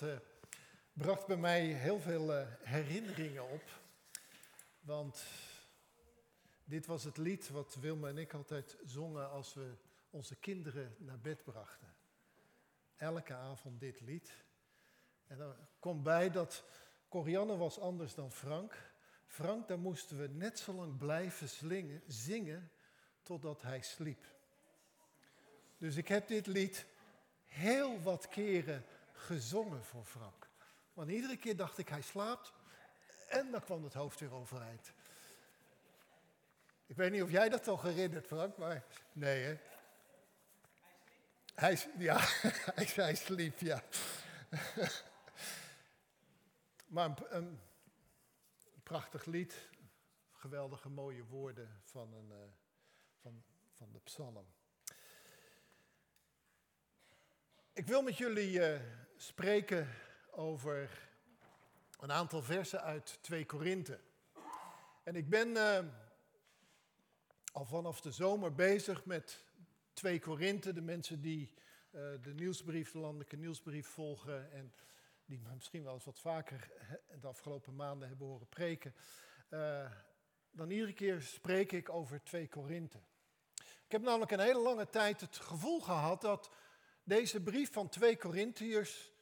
Uh, bracht bij mij heel veel uh, herinneringen op. Want dit was het lied wat Wilma en ik altijd zongen als we onze kinderen naar bed brachten. Elke avond dit lied. En er komt bij dat Corianne was anders dan Frank. Frank, daar moesten we net zo lang blijven slingen, zingen totdat hij sliep. Dus ik heb dit lied heel wat keren gezongen voor Frank. Want iedere keer dacht ik, hij slaapt. En dan kwam het hoofd weer overeind. Ik weet niet of jij dat toch herinnert, Frank, maar nee, hè? Hij, ja, hij, hij sliep, ja. maar een, prachtig lied, geweldige mooie woorden van, een, uh, van, van de psalm. Ik wil met jullie uh, spreken over een aantal versen uit 2 Korinthe. En ik ben uh, al vanaf de zomer bezig met 2 Korinthe. De mensen die uh, de nieuwsbrief, de landelijke nieuwsbrief volgen en die me misschien wel eens wat vaker de afgelopen maanden hebben horen preken. dan iedere keer spreek ik over 2 Korinthe. Ik heb namelijk een hele lange tijd het gevoel gehad dat deze brief van 2 Korintiërs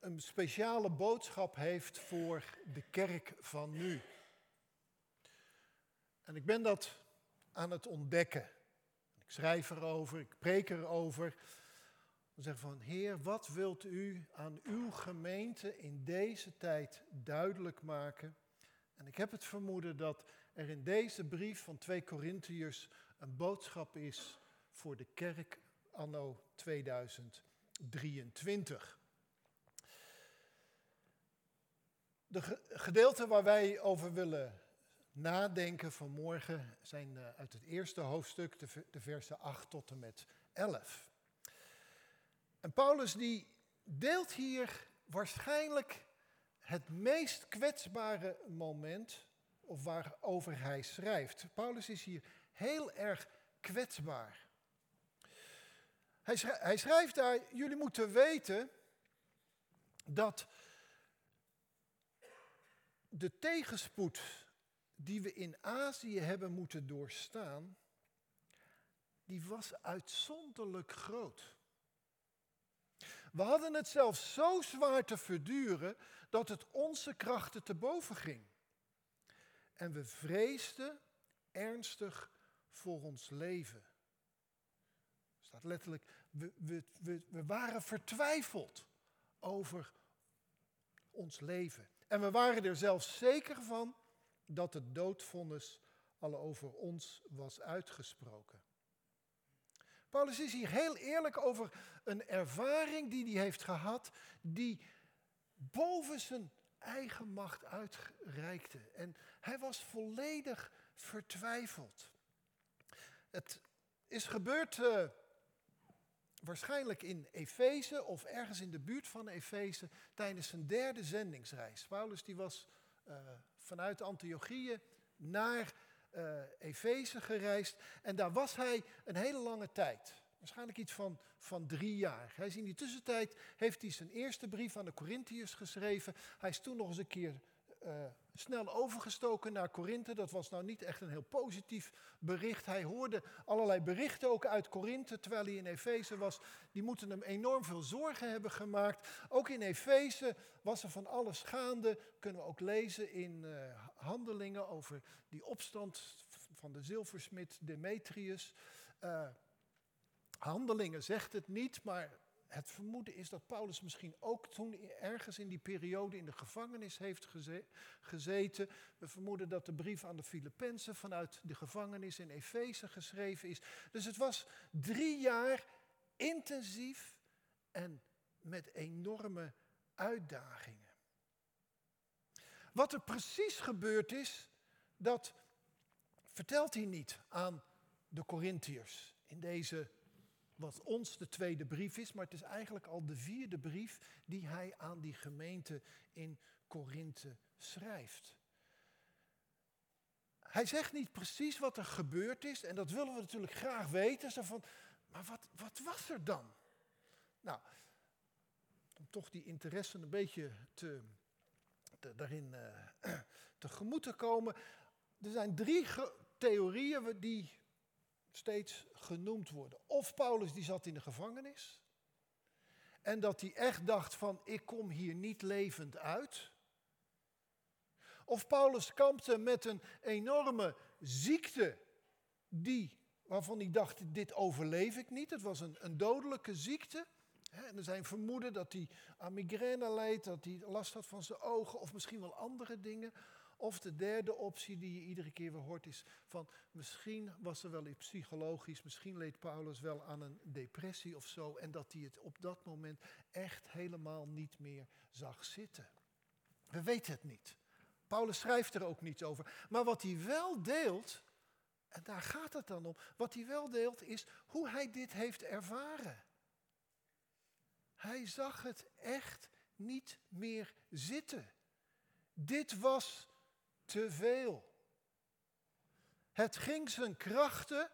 een speciale boodschap heeft voor de kerk van nu. En ik ben dat aan het ontdekken. Ik schrijf erover, ik preek erover. Ik zeg van, Heer, wat wilt u aan uw gemeente in deze tijd duidelijk maken? En ik heb het vermoeden dat er in deze brief van 2 Korintiërs een boodschap is voor de kerk anno 2023. De gedeelten waar wij over willen nadenken vanmorgen zijn eh, uit het eerste hoofdstuk, de, versen 8 tot en met 11. En Paulus die deelt hier waarschijnlijk het meest kwetsbare moment of waarover hij schrijft. Paulus is hier heel erg kwetsbaar. Hij schrijft, hij schrijft daar, jullie moeten weten dat de tegenspoed die we in Azië hebben moeten doorstaan, die was uitzonderlijk groot. We hadden het zelfs zo zwaar te verduren dat het onze krachten te boven ging. En we vreesden ernstig voor ons leven. Staat letterlijk, we, we, we, we waren vertwijfeld over ons leven. En we waren er zelfs zeker van dat het doodvonnis al over ons was uitgesproken. Paulus is hier heel eerlijk over een ervaring die hij heeft gehad, die boven zijn eigen macht uitreikte. En hij was volledig vertwijfeld. Het is gebeurd uh, waarschijnlijk in Efeze of ergens in de buurt van Efeze tijdens zijn derde zendingsreis. Paulus die was uh, vanuit Antiochië naar uh, Efeze gereisd en daar was hij een hele lange tijd. Waarschijnlijk iets van, van drie jaar. Hij is in die tussentijd heeft hij zijn eerste brief aan de Corinthiërs geschreven. Hij is toen nog eens een keer uh, snel overgestoken naar Korinthe. Dat was nou niet echt een heel positief bericht. Hij hoorde allerlei berichten ook uit Korinthe terwijl hij in Efeze was. Die moeten hem enorm veel zorgen hebben gemaakt. Ook in Efeze was er van alles gaande. Kunnen we ook lezen in uh, handelingen over die opstand van de zilversmid Demetrius. Uh, handelingen zegt het niet, maar het vermoeden is dat Paulus misschien ook toen ergens in die periode in de gevangenis heeft gezeten. We vermoeden dat de brief aan de Filippenzen vanuit de gevangenis in Efeze geschreven is. Dus het was drie jaar intensief en met enorme uitdagingen. Wat er precies gebeurd is, dat vertelt hij niet aan de Corinthiërs in deze wat ons de tweede brief is, maar het is eigenlijk al de vierde brief die hij aan die gemeente in Korinthe schrijft. Hij zegt niet precies wat er gebeurd is en dat willen we natuurlijk graag weten. Zo van, maar wat, wat was er dan? Nou, toch die interesse een beetje te, te, daarin uh, tegemoet te komen. Er zijn drie theorieën die steeds genoemd worden. Of Paulus die zat in de gevangenis. En dat hij echt dacht van ik kom hier niet levend uit. Of Paulus kampte met een enorme ziekte die, waarvan hij dacht dit overleef ik niet. Het was een, een dodelijke ziekte. En er zijn vermoeden dat hij aan migraine leidt, dat hij last had van zijn ogen of misschien wel andere dingen. Of de derde optie die je iedere keer weer hoort is van misschien was er wel iets psychologisch, misschien leed Paulus wel aan een depressie of zo en dat hij het op dat moment echt helemaal niet meer zag zitten. We weten het niet. Paulus schrijft er ook niets over. Maar wat hij wel deelt, en daar gaat het dan om, wat hij wel deelt is hoe hij dit heeft ervaren. Hij zag het echt niet meer zitten. Dit was te veel. Het ging zijn krachten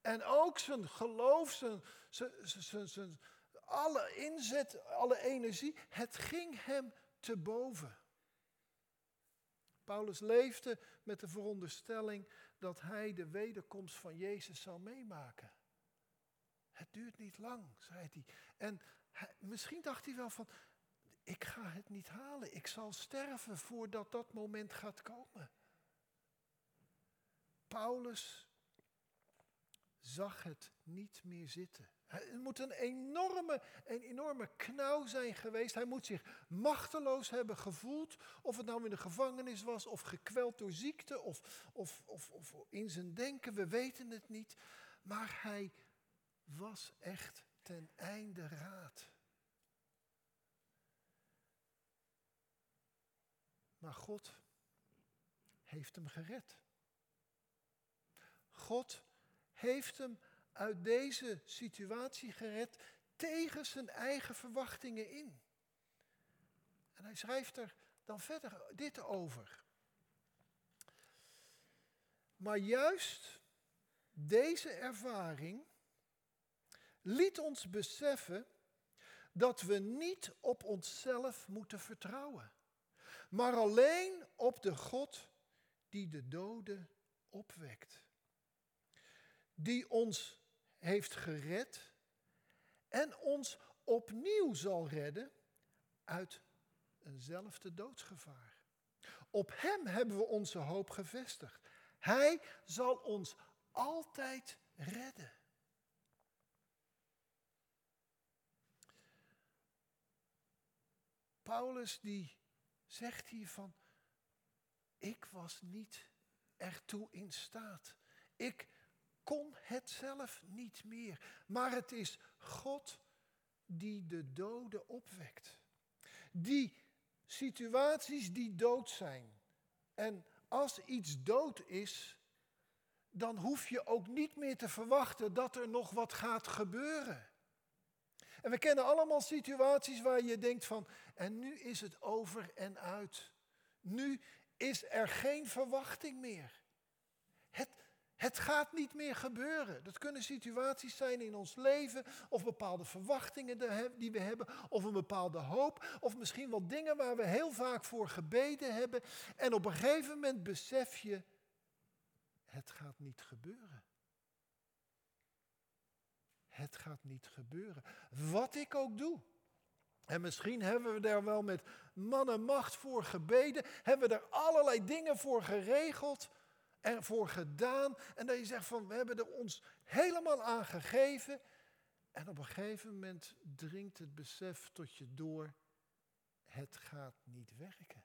en ook zijn geloof, zijn, zijn, zijn, zijn, alle inzet, alle energie, het ging hem te boven. Paulus leefde met de veronderstelling dat hij de wederkomst van Jezus zou meemaken. Het duurt niet lang, zei hij. En misschien dacht hij wel van, ik ga het niet halen. Ik zal sterven voordat dat moment gaat komen. Paulus zag het niet meer zitten. Het moet een enorme, een enorme knauw zijn geweest. Hij moet zich machteloos hebben gevoeld. Of het nou in de gevangenis was, of gekweld door ziekte, of, of, of, of in zijn denken. We weten het niet. Maar hij was echt ten einde raad. Maar God heeft hem gered. God heeft hem uit deze situatie gered tegen zijn eigen verwachtingen in. En hij schrijft er dan verder dit over. Maar juist deze ervaring liet ons beseffen dat we niet op onszelf moeten vertrouwen maar alleen op de God die de doden opwekt. Die ons heeft gered en ons opnieuw zal redden uit eenzelfde doodsgevaar. Op Hem hebben we onze hoop gevestigd. Hij zal ons altijd redden. Paulus die zegt hij van, ik was niet ertoe in staat. Ik kon het zelf niet meer. Maar het is God die de doden opwekt. Die situaties die dood zijn. En als iets dood is, dan hoef je ook niet meer te verwachten dat er nog wat gaat gebeuren. En we kennen allemaal situaties waar je denkt van, en nu is het over en uit. Nu is er geen verwachting meer. Het, het gaat niet meer gebeuren. Dat kunnen situaties zijn in ons leven, of bepaalde verwachtingen die we hebben, of een bepaalde hoop, of misschien wel dingen waar we heel vaak voor gebeden hebben. En op een gegeven moment besef je, het gaat niet gebeuren. Het gaat niet gebeuren. Wat ik ook doe. En misschien hebben we daar wel met mannen macht voor gebeden. Hebben we er allerlei dingen voor geregeld en voor gedaan. En dat je zegt van we hebben er ons helemaal aan gegeven. En op een gegeven moment dringt het besef tot je door. Het gaat niet werken.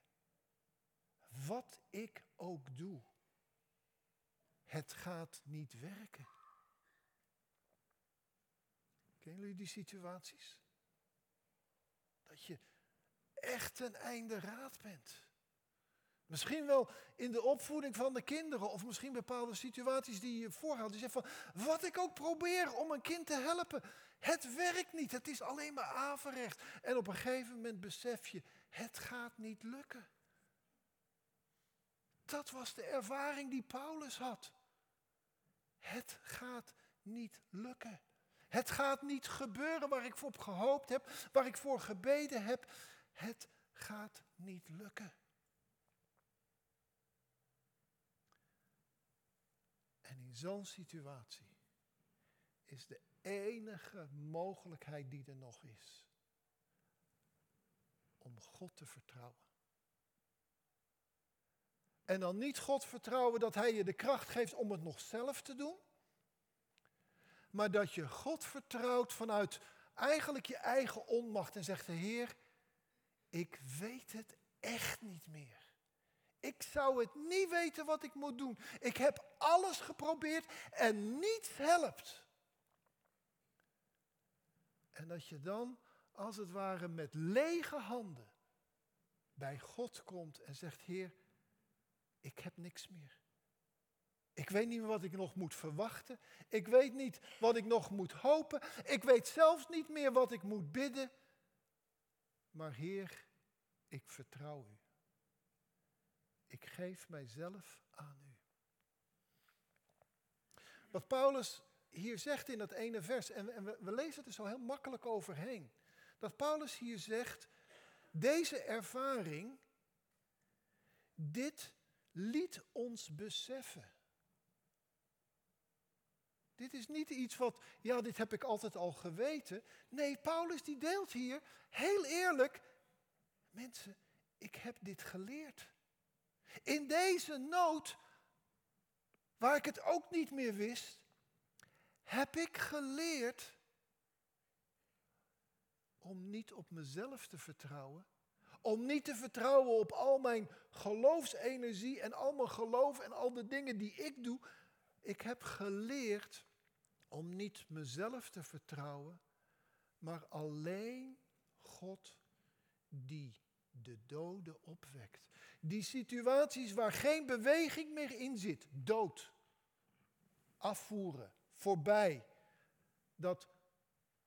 Wat ik ook doe. Het gaat niet werken. Kennen jullie die situaties? Dat je echt een einde raad bent. Misschien wel in de opvoeding van de kinderen of misschien bepaalde situaties die je voorhoudt. Je zegt van, wat ik ook probeer om een kind te helpen, het werkt niet. Het is alleen maar averecht. En op een gegeven moment besef je, het gaat niet lukken. Dat was de ervaring die Paulus had. Het gaat niet lukken. Het gaat niet gebeuren waar ik voor op gehoopt heb, waar ik voor gebeden heb. Het gaat niet lukken. En in zo'n situatie is de enige mogelijkheid die er nog is om God te vertrouwen. En dan niet God vertrouwen dat Hij je de kracht geeft om het nog zelf te doen. Maar dat je God vertrouwt vanuit eigenlijk je eigen onmacht en zegt Heer, ik weet het echt niet meer. Ik zou het niet weten wat ik moet doen. Ik heb alles geprobeerd en niets helpt. En dat je dan, als het ware, met lege handen bij God komt en zegt, Heer, ik heb niks meer. Ik weet niet meer wat ik nog moet verwachten. Ik weet niet wat ik nog moet hopen. Ik weet zelfs niet meer wat ik moet bidden. Maar Heer, ik vertrouw u. Ik geef mijzelf aan u. Wat Paulus hier zegt in dat ene vers, en, we, we lezen het er zo heel makkelijk overheen. Dat Paulus hier zegt, deze ervaring, dit liet ons beseffen. Dit is niet iets wat, ja, dit heb ik altijd al geweten. Nee, Paulus die deelt hier, heel eerlijk, mensen, ik heb dit geleerd. In deze nood, waar ik het ook niet meer wist, heb ik geleerd om niet op mezelf te vertrouwen. Om niet te vertrouwen op al mijn geloofsenergie en al mijn geloof en al de dingen die ik doe. Ik heb geleerd om niet mezelf te vertrouwen, maar alleen God die de doden opwekt. Die situaties waar geen beweging meer in zit, dood, afvoeren, voorbij. Dat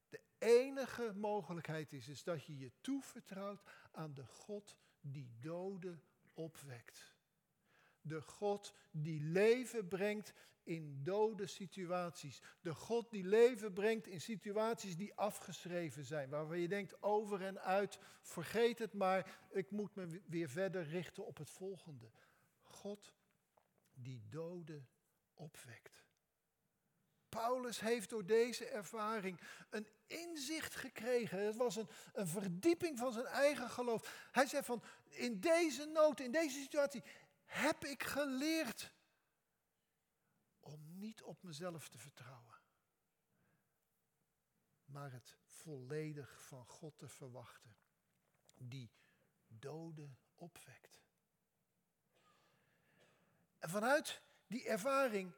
de enige mogelijkheid is, is dat je je toevertrouwt aan de God die doden opwekt. De God die leven brengt in dode situaties. De God die leven brengt in situaties die afgeschreven zijn. Waarvan je denkt over en uit, vergeet het maar, ik moet me weer verder richten op het volgende. God die doden opwekt. Paulus heeft door deze ervaring een inzicht gekregen. Het was een, een verdieping van zijn eigen geloof. Hij zei van, in deze nood, in deze situatie, heb ik geleerd niet op mezelf te vertrouwen, maar het volledig van God te verwachten, die doden opwekt. En vanuit die ervaring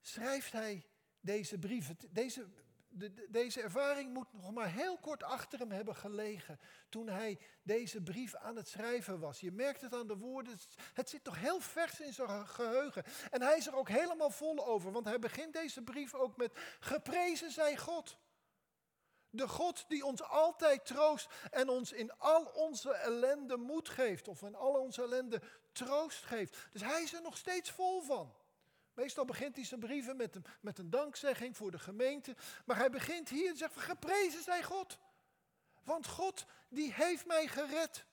schrijft hij deze brief. Deze de, deze ervaring moet nog maar heel kort achter hem hebben gelegen toen hij deze brief aan het schrijven was. Je merkt het aan de woorden, het zit toch heel vers in zijn geheugen. En hij is er ook helemaal vol over, want hij begint deze brief ook met geprezen zij God. De God die ons altijd troost en ons in al onze ellende moed geeft, of in al onze ellende troost geeft. Dus hij is er nog steeds vol van. Meestal begint hij zijn brieven met een, met een dankzegging voor de gemeente. Maar hij begint hier en zegt, geprezen zij God. Want God, die heeft mij gered.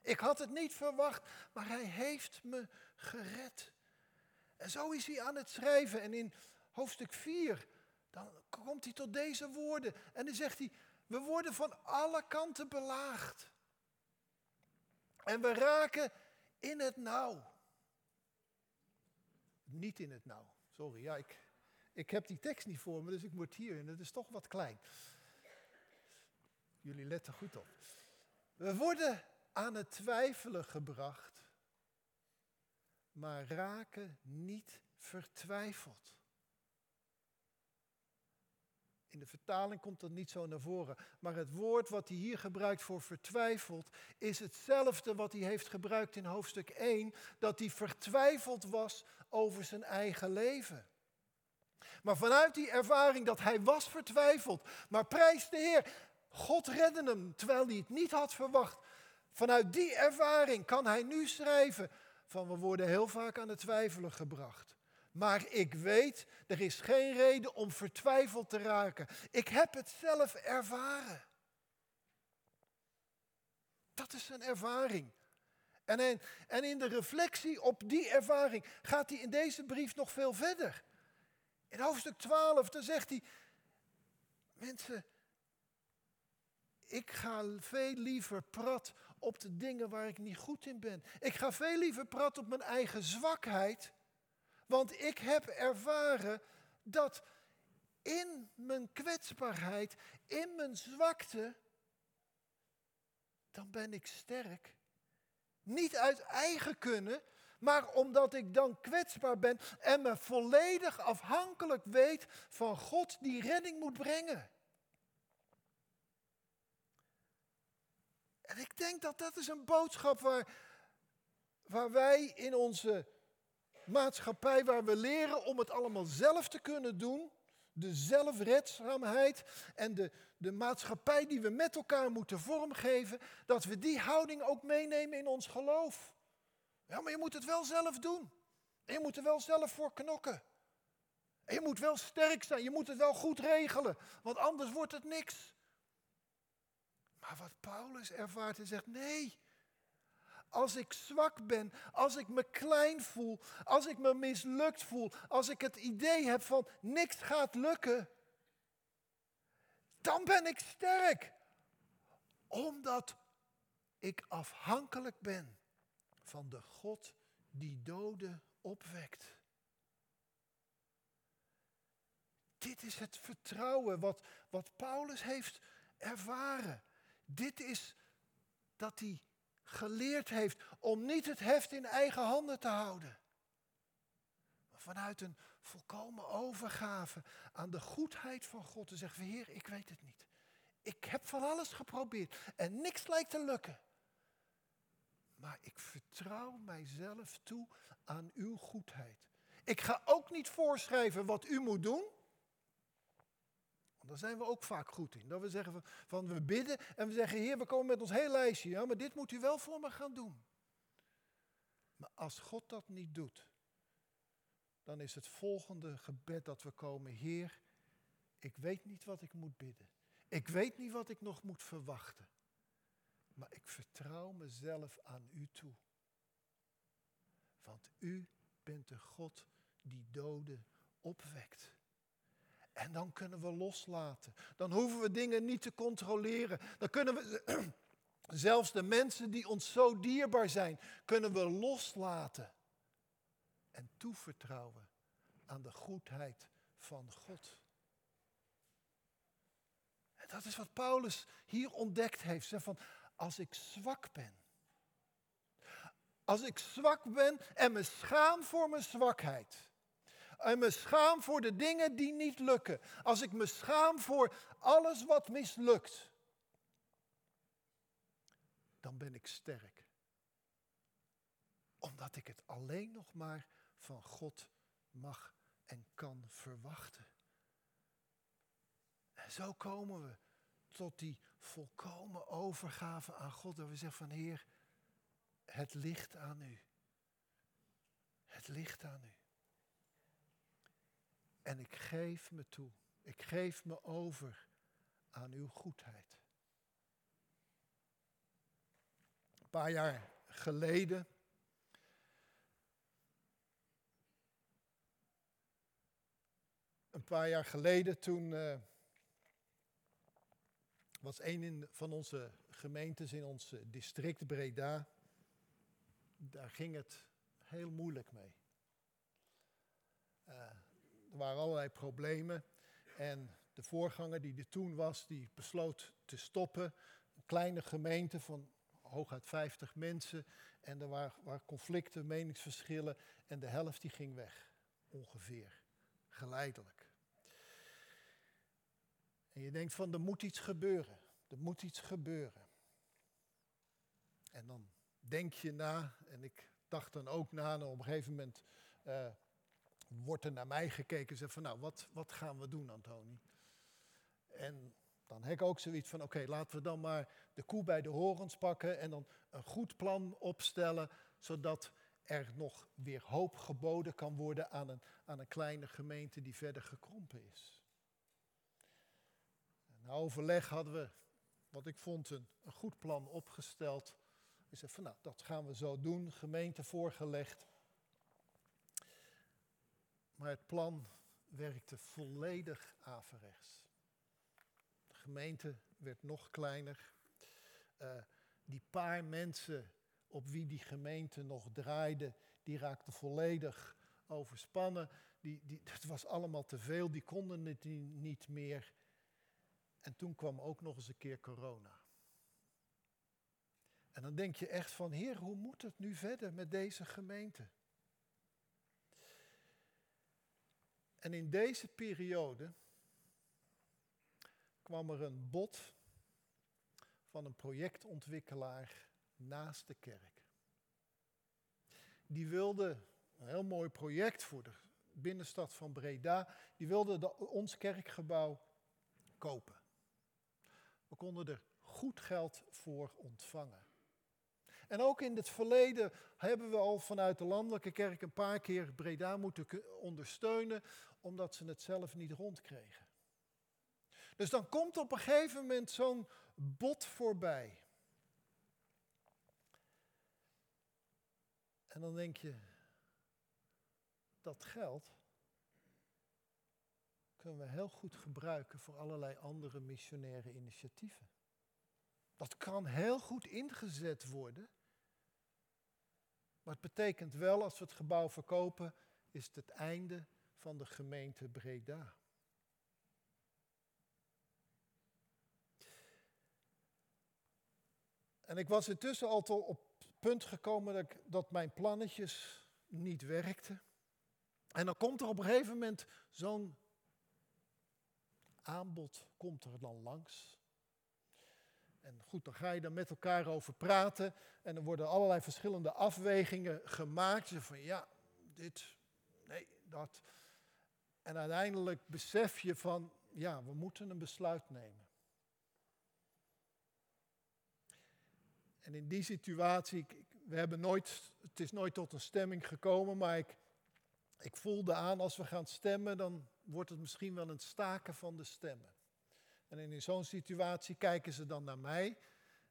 Ik had het niet verwacht, maar hij heeft me gered. En zo is hij aan het schrijven. En in hoofdstuk 4, dan komt hij tot deze woorden. En dan zegt hij, we worden van alle kanten belaagd. En we raken in het nauw niet in het nauw. Sorry, ja, ik, ik heb die tekst niet voor me, dus ik moet hier het is toch wat klein. Jullie letten goed op. We worden aan het twijfelen gebracht, maar raken niet vertwijfeld. In de vertaling komt dat niet zo naar voren. Maar het woord wat hij hier gebruikt voor vertwijfeld is hetzelfde wat hij heeft gebruikt in hoofdstuk 1. Dat hij vertwijfeld was over zijn eigen leven. Maar vanuit die ervaring dat hij was vertwijfeld, maar prijs de Heer, God redde hem terwijl hij het niet had verwacht. Vanuit die ervaring kan hij nu schrijven van we worden heel vaak aan het twijfelen gebracht. Maar ik weet, er is geen reden om vertwijfeld te raken. Ik heb het zelf ervaren. Dat is een ervaring. En in, en in de reflectie op die ervaring gaat hij in deze brief nog veel verder. In hoofdstuk 12, dan zegt hij, mensen, ik ga veel liever prat op de dingen waar ik niet goed in ben. Ik ga veel liever prat op mijn eigen zwakheid. Want ik heb ervaren dat in mijn kwetsbaarheid, in mijn zwakte, dan ben ik sterk. Niet uit eigen kunnen, maar omdat ik dan kwetsbaar ben en me volledig afhankelijk weet van God die redding moet brengen. En ik denk dat dat is een boodschap waar, waar wij in onze maatschappij, waar we leren om het allemaal zelf te kunnen doen, de zelfredzaamheid en de, de maatschappij die we met elkaar moeten vormgeven, dat we die houding ook meenemen in ons geloof. Ja, maar je moet het wel zelf doen. En je moet er wel zelf voor knokken. En je moet wel sterk zijn, je moet het wel goed regelen, want anders wordt het niks. Maar wat Paulus ervaart en zegt, nee, als ik zwak ben, als ik me klein voel, als ik me mislukt voel, als ik het idee heb van niks gaat lukken, dan ben ik sterk. Omdat ik afhankelijk ben van de God die doden opwekt. Dit is het vertrouwen wat, wat Paulus heeft ervaren. Dit is dat hij geleerd heeft om niet het heft in eigen handen te houden. Maar vanuit een volkomen overgave aan de goedheid van God te zeggen, Heer, ik weet het niet. Ik heb van alles geprobeerd en niks lijkt te lukken. Maar ik vertrouw mijzelf toe aan uw goedheid. Ik ga ook niet voorschrijven wat u moet doen. Daar zijn we ook vaak goed in. Dat we zeggen van, van, we bidden en we zeggen, Heer, we komen met ons hele lijstje. Ja, maar dit moet u wel voor me gaan doen. Maar als God dat niet doet, dan is het volgende gebed dat we komen, Heer, ik weet niet wat ik moet bidden. Ik weet niet wat ik nog moet verwachten. Maar ik vertrouw mezelf aan u toe. Want u bent de God die doden opwekt. En dan kunnen we loslaten. Dan hoeven we dingen niet te controleren. Dan kunnen we zelfs de mensen die ons zo dierbaar zijn, kunnen we loslaten. En toevertrouwen aan de goedheid van God. En dat is wat Paulus hier ontdekt heeft. Zeg van, als ik zwak ben. Als ik zwak ben en me schaam voor mijn zwakheid en me schaam voor de dingen die niet lukken. Als ik me schaam voor alles wat mislukt, dan ben ik sterk. Omdat ik het alleen nog maar van God mag en kan verwachten. En zo komen we tot die volkomen overgave aan God. Dat we zeggen van Heer, het ligt aan u. Het ligt aan u. En ik geef me toe. Ik geef me over aan uw goedheid. Een paar jaar geleden. Een paar jaar geleden toen uh, was een van onze gemeentes in ons district Breda. Daar ging het heel moeilijk mee. Uh, er waren allerlei problemen. En de voorganger die er toen was, die besloot te stoppen. Een kleine gemeente van hooguit 50 mensen. En er waren, conflicten, meningsverschillen. En de helft die ging weg. Ongeveer. Geleidelijk. En je denkt van er moet iets gebeuren. Er moet iets gebeuren. En dan denk je na, en ik dacht dan ook na, en op een gegeven moment uh, wordt er naar mij gekeken en zegt van nou, wat, wat gaan we doen, Antoni? En dan heb ik ook zoiets van, oké, laten we dan maar de koe bij de horens pakken en dan een goed plan opstellen, zodat er nog weer hoop geboden kan worden aan een, aan een kleine gemeente die verder gekrompen is. Na overleg hadden we, wat ik vond, een, een goed plan opgesteld. We zeiden van nou, dat gaan we zo doen, gemeente voorgelegd. Maar het plan werkte volledig averechts. De gemeente werd nog kleiner. Uh, die paar mensen op wie die gemeente nog draaide, die raakten volledig overspannen. Die, die, het was allemaal te veel, die konden het niet meer. En toen kwam ook nog eens een keer corona. En dan denk je echt van, Heer, hoe moet het nu verder met deze gemeente? En in deze periode kwam er een bod van een projectontwikkelaar naast de kerk. Die wilde een heel mooi project voor de binnenstad van Breda. Die wilde ons kerkgebouw kopen. We konden er goed geld voor ontvangen. En ook in het verleden hebben we al vanuit de landelijke kerk een paar keer Breda moeten ondersteunen, omdat ze het zelf niet rondkregen. Dus dan komt op een gegeven moment zo'n bot voorbij. En dan denk je, dat geld kunnen we heel goed gebruiken voor allerlei andere missionaire initiatieven. Dat kan heel goed ingezet worden. Maar het betekent wel, als we het gebouw verkopen, is het het einde van de gemeente Breda. En ik was intussen al op het punt gekomen dat, dat mijn plannetjes niet werkten. En dan komt er op een gegeven moment zo'n aanbod, komt er dan langs. En goed, dan ga je er met elkaar over praten en er worden allerlei verschillende afwegingen gemaakt. Van ja, dit, nee, dat. En uiteindelijk besef je van, ja, we moeten een besluit nemen. En in die situatie, we hebben nooit, het is nooit tot een stemming gekomen, maar ik, ik voelde aan als we gaan stemmen, dan wordt het misschien wel een staken van de stemmen. En in zo'n situatie kijken ze dan naar mij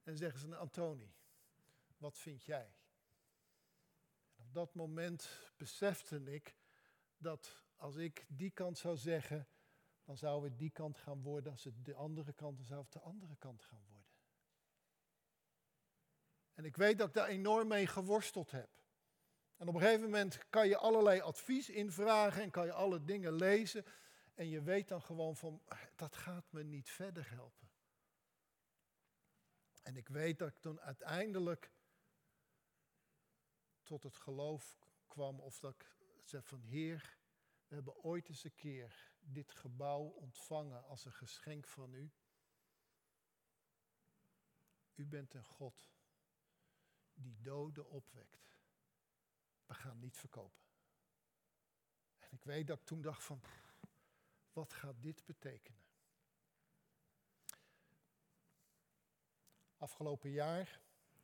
en zeggen ze, Antoni, wat vind jij? En op dat moment besefte ik dat als ik die kant zou zeggen, dan zou het die kant gaan worden. Als het de andere kant, dan zou het de andere kant gaan worden. En ik weet dat ik daar enorm mee geworsteld heb. En op een gegeven moment kan je allerlei advies invragen en kan je alle dingen lezen. En je weet dan gewoon van, dat gaat me niet verder helpen. En ik weet dat ik toen uiteindelijk tot het geloof kwam of dat ik zei van Heer, we hebben ooit eens een keer dit gebouw ontvangen als een geschenk van u. U bent een God die doden opwekt. We gaan niet verkopen. En ik weet dat ik toen dacht van, wat gaat dit betekenen? Afgelopen jaar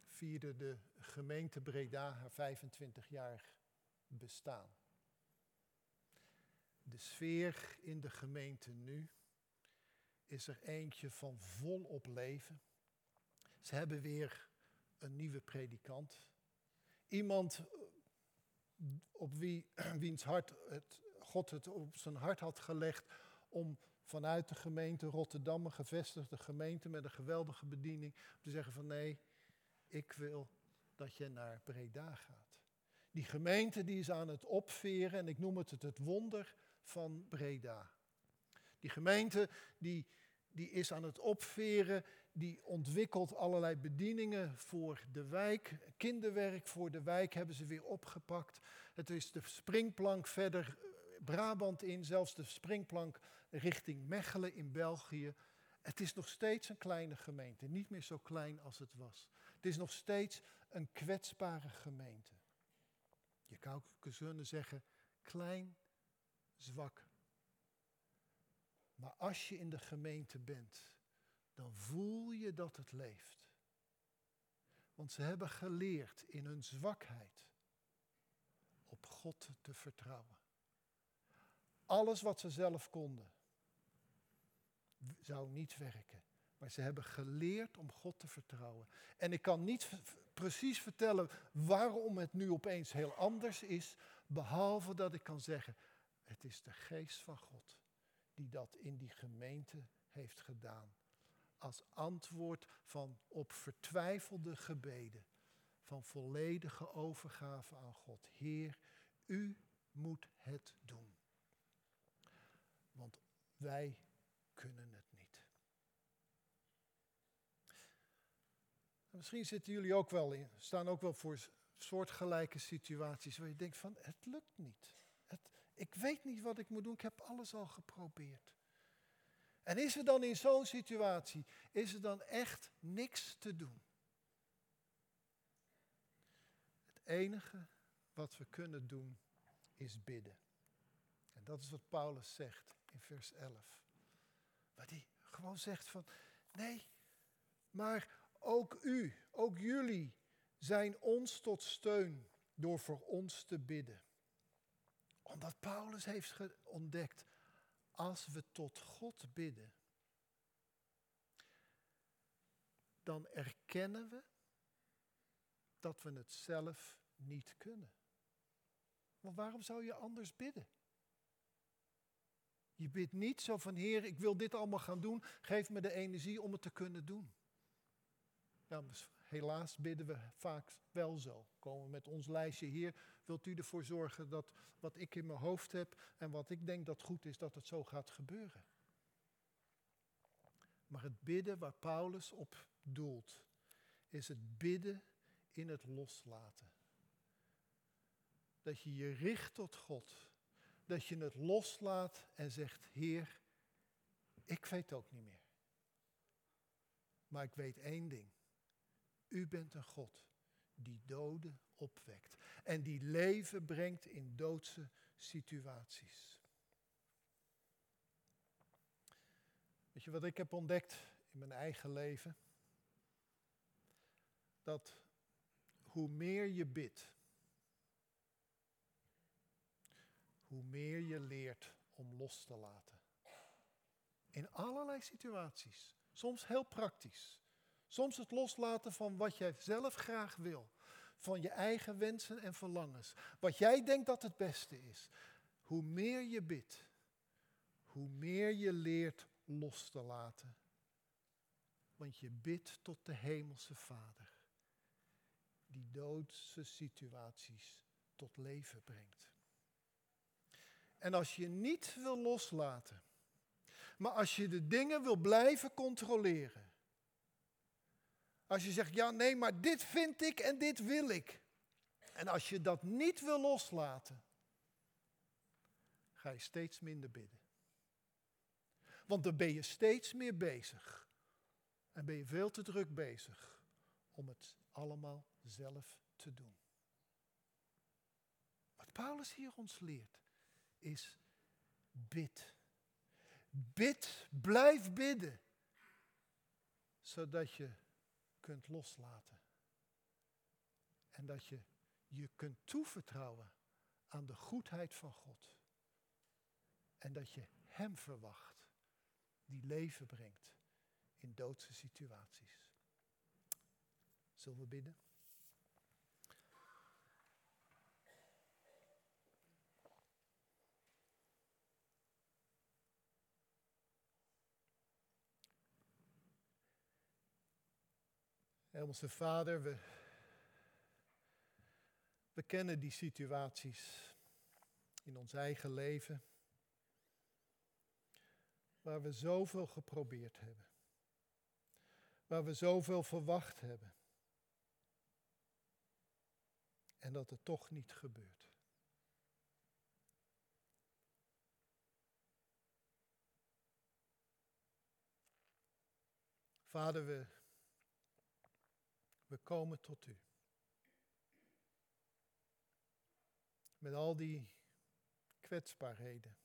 vierde de gemeente Breda haar 25 jaar bestaan. De sfeer in de gemeente nu is er eentje van volop leven. Ze hebben weer een nieuwe predikant. Iemand op wie, wiens hart het, God het op zijn hart had gelegd om vanuit de gemeente Rotterdam, een gevestigde gemeente met een geweldige bediening, te zeggen van nee, ik wil dat je naar Breda gaat. Die gemeente die is aan het opveren en ik noem het het wonder van Breda. Die gemeente die, die is aan het opveren, die ontwikkelt allerlei bedieningen voor de wijk. Kinderwerk voor de wijk hebben ze weer opgepakt. Het is de springplank verder Brabant in, zelfs de springplank richting Mechelen in België. Het is nog steeds een kleine gemeente, niet meer zo klein als het was. Het is nog steeds een kwetsbare gemeente. Je kan ook kunnen zeggen, klein, zwak. Maar als je in de gemeente bent, dan voel je dat het leeft. Want ze hebben geleerd in hun zwakheid op God te vertrouwen. Alles wat ze zelf konden, zou niet werken. Maar ze hebben geleerd om God te vertrouwen. En ik kan niet precies vertellen waarom het nu opeens heel anders is, behalve dat ik kan zeggen, het is de geest van God die dat in die gemeente heeft gedaan. Als antwoord van op vertwijfelde gebeden, van volledige overgave aan God. Heer, u moet het doen. Wij kunnen het niet. misschien zitten jullie ook wel in, staan ook wel voor soortgelijke situaties waar je denkt van het lukt niet. Het, ik weet niet wat ik moet doen, ik heb alles al geprobeerd. En is er dan in zo'n situatie, is er dan echt niks te doen? Het enige wat we kunnen doen is bidden. En dat is wat Paulus zegt in vers 11. Waar hij gewoon zegt van, nee, maar ook u, ook jullie zijn ons tot steun door voor ons te bidden. Omdat Paulus heeft ontdekt, als we tot God bidden, dan erkennen we dat we het zelf niet kunnen. Want waarom zou je anders bidden? Je bidt niet zo van, Heer, ik wil dit allemaal gaan doen, geef me de energie om het te kunnen doen. Nou, helaas bidden we vaak wel zo. Komen we met ons lijstje hier, wilt u ervoor zorgen dat wat ik in mijn hoofd heb en wat ik denk dat goed is, dat het zo gaat gebeuren. Maar het bidden waar Paulus op doelt, is het bidden in het loslaten. Dat je je richt tot God. Dat je het loslaat en zegt, Heer, ik weet ook niet meer. Maar ik weet één ding. U bent een God die doden opwekt en die leven brengt in doodse situaties. Weet je wat ik heb ontdekt in mijn eigen leven? Dat hoe meer je bidt, hoe meer je leert om los te laten. In allerlei situaties. Soms heel praktisch. Soms het loslaten van wat jij zelf graag wil. Van je eigen wensen en verlangens. Wat jij denkt dat het beste is. Hoe meer je bidt, hoe meer je leert los te laten. Want je bidt tot de Hemelse Vader. Die doodse situaties tot leven brengt. En als je niet wil loslaten, maar als je de dingen wil blijven controleren, als je zegt, ja nee, maar dit vind ik en dit wil ik. En als je dat niet wil loslaten, ga je steeds minder bidden. Want dan ben je steeds meer bezig. En ben je veel te druk bezig om het allemaal zelf te doen. Wat Paulus hier ons leert, is bid. Bid, blijf bidden. Zodat je kunt loslaten. En dat je je kunt toevertrouwen aan de goedheid van God. En dat je Hem verwacht, die leven brengt in doodse situaties. Zullen we bidden? Hemelse Vader, we, we kennen die situaties in ons eigen leven, waar we zoveel geprobeerd hebben, waar we zoveel verwacht hebben, en dat het toch niet gebeurt. Vader, we we komen tot u. Met al die kwetsbaarheden.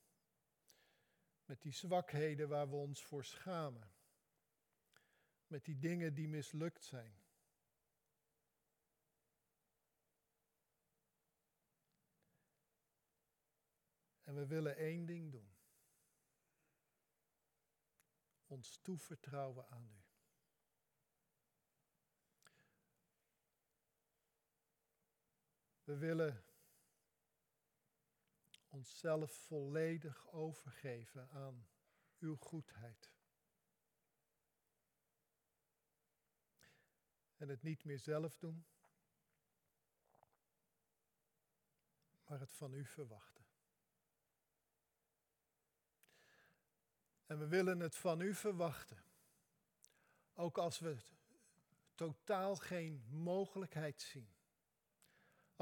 Met die zwakheden waar we ons voor schamen. Met die dingen die mislukt zijn. En we willen één ding doen. Ons toevertrouwen aan u. We willen onszelf volledig overgeven aan uw goedheid. En het niet meer zelf doen, maar het van u verwachten. En we willen het van u verwachten. Ook als we totaal geen mogelijkheid zien.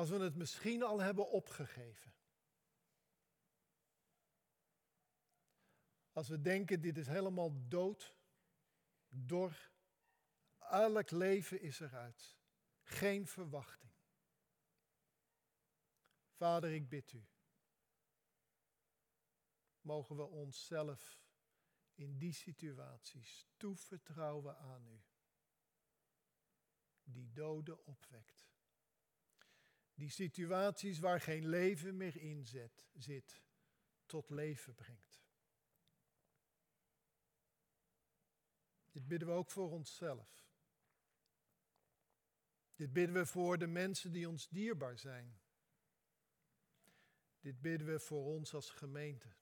Als we het misschien al hebben opgegeven. Als we denken, dit is helemaal dood, dor, elk leven is eruit. Geen verwachting. Vader, ik bid u. Mogen we onszelf in die situaties toevertrouwen aan u. Die doden opwekt. Die situaties waar geen leven meer in zit, zit tot leven brengt. Dit bidden we ook voor onszelf. Dit bidden we voor de mensen die ons dierbaar zijn. Dit bidden we voor ons als gemeente.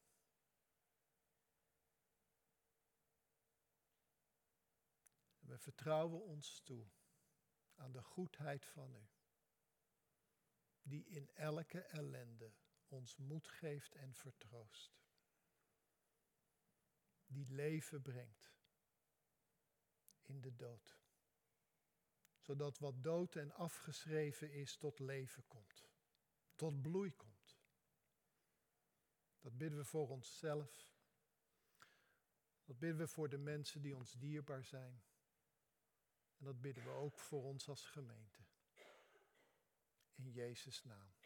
We vertrouwen ons toe aan de goedheid van u, die in elke ellende ons moed geeft en vertroost, die leven brengt in de dood, zodat wat dood en afgeschreven is tot leven komt, tot bloei komt. Dat bidden we voor onszelf. Dat bidden we voor de mensen die ons dierbaar zijn. En dat bidden we ook voor ons als gemeente. In Jezus' naam.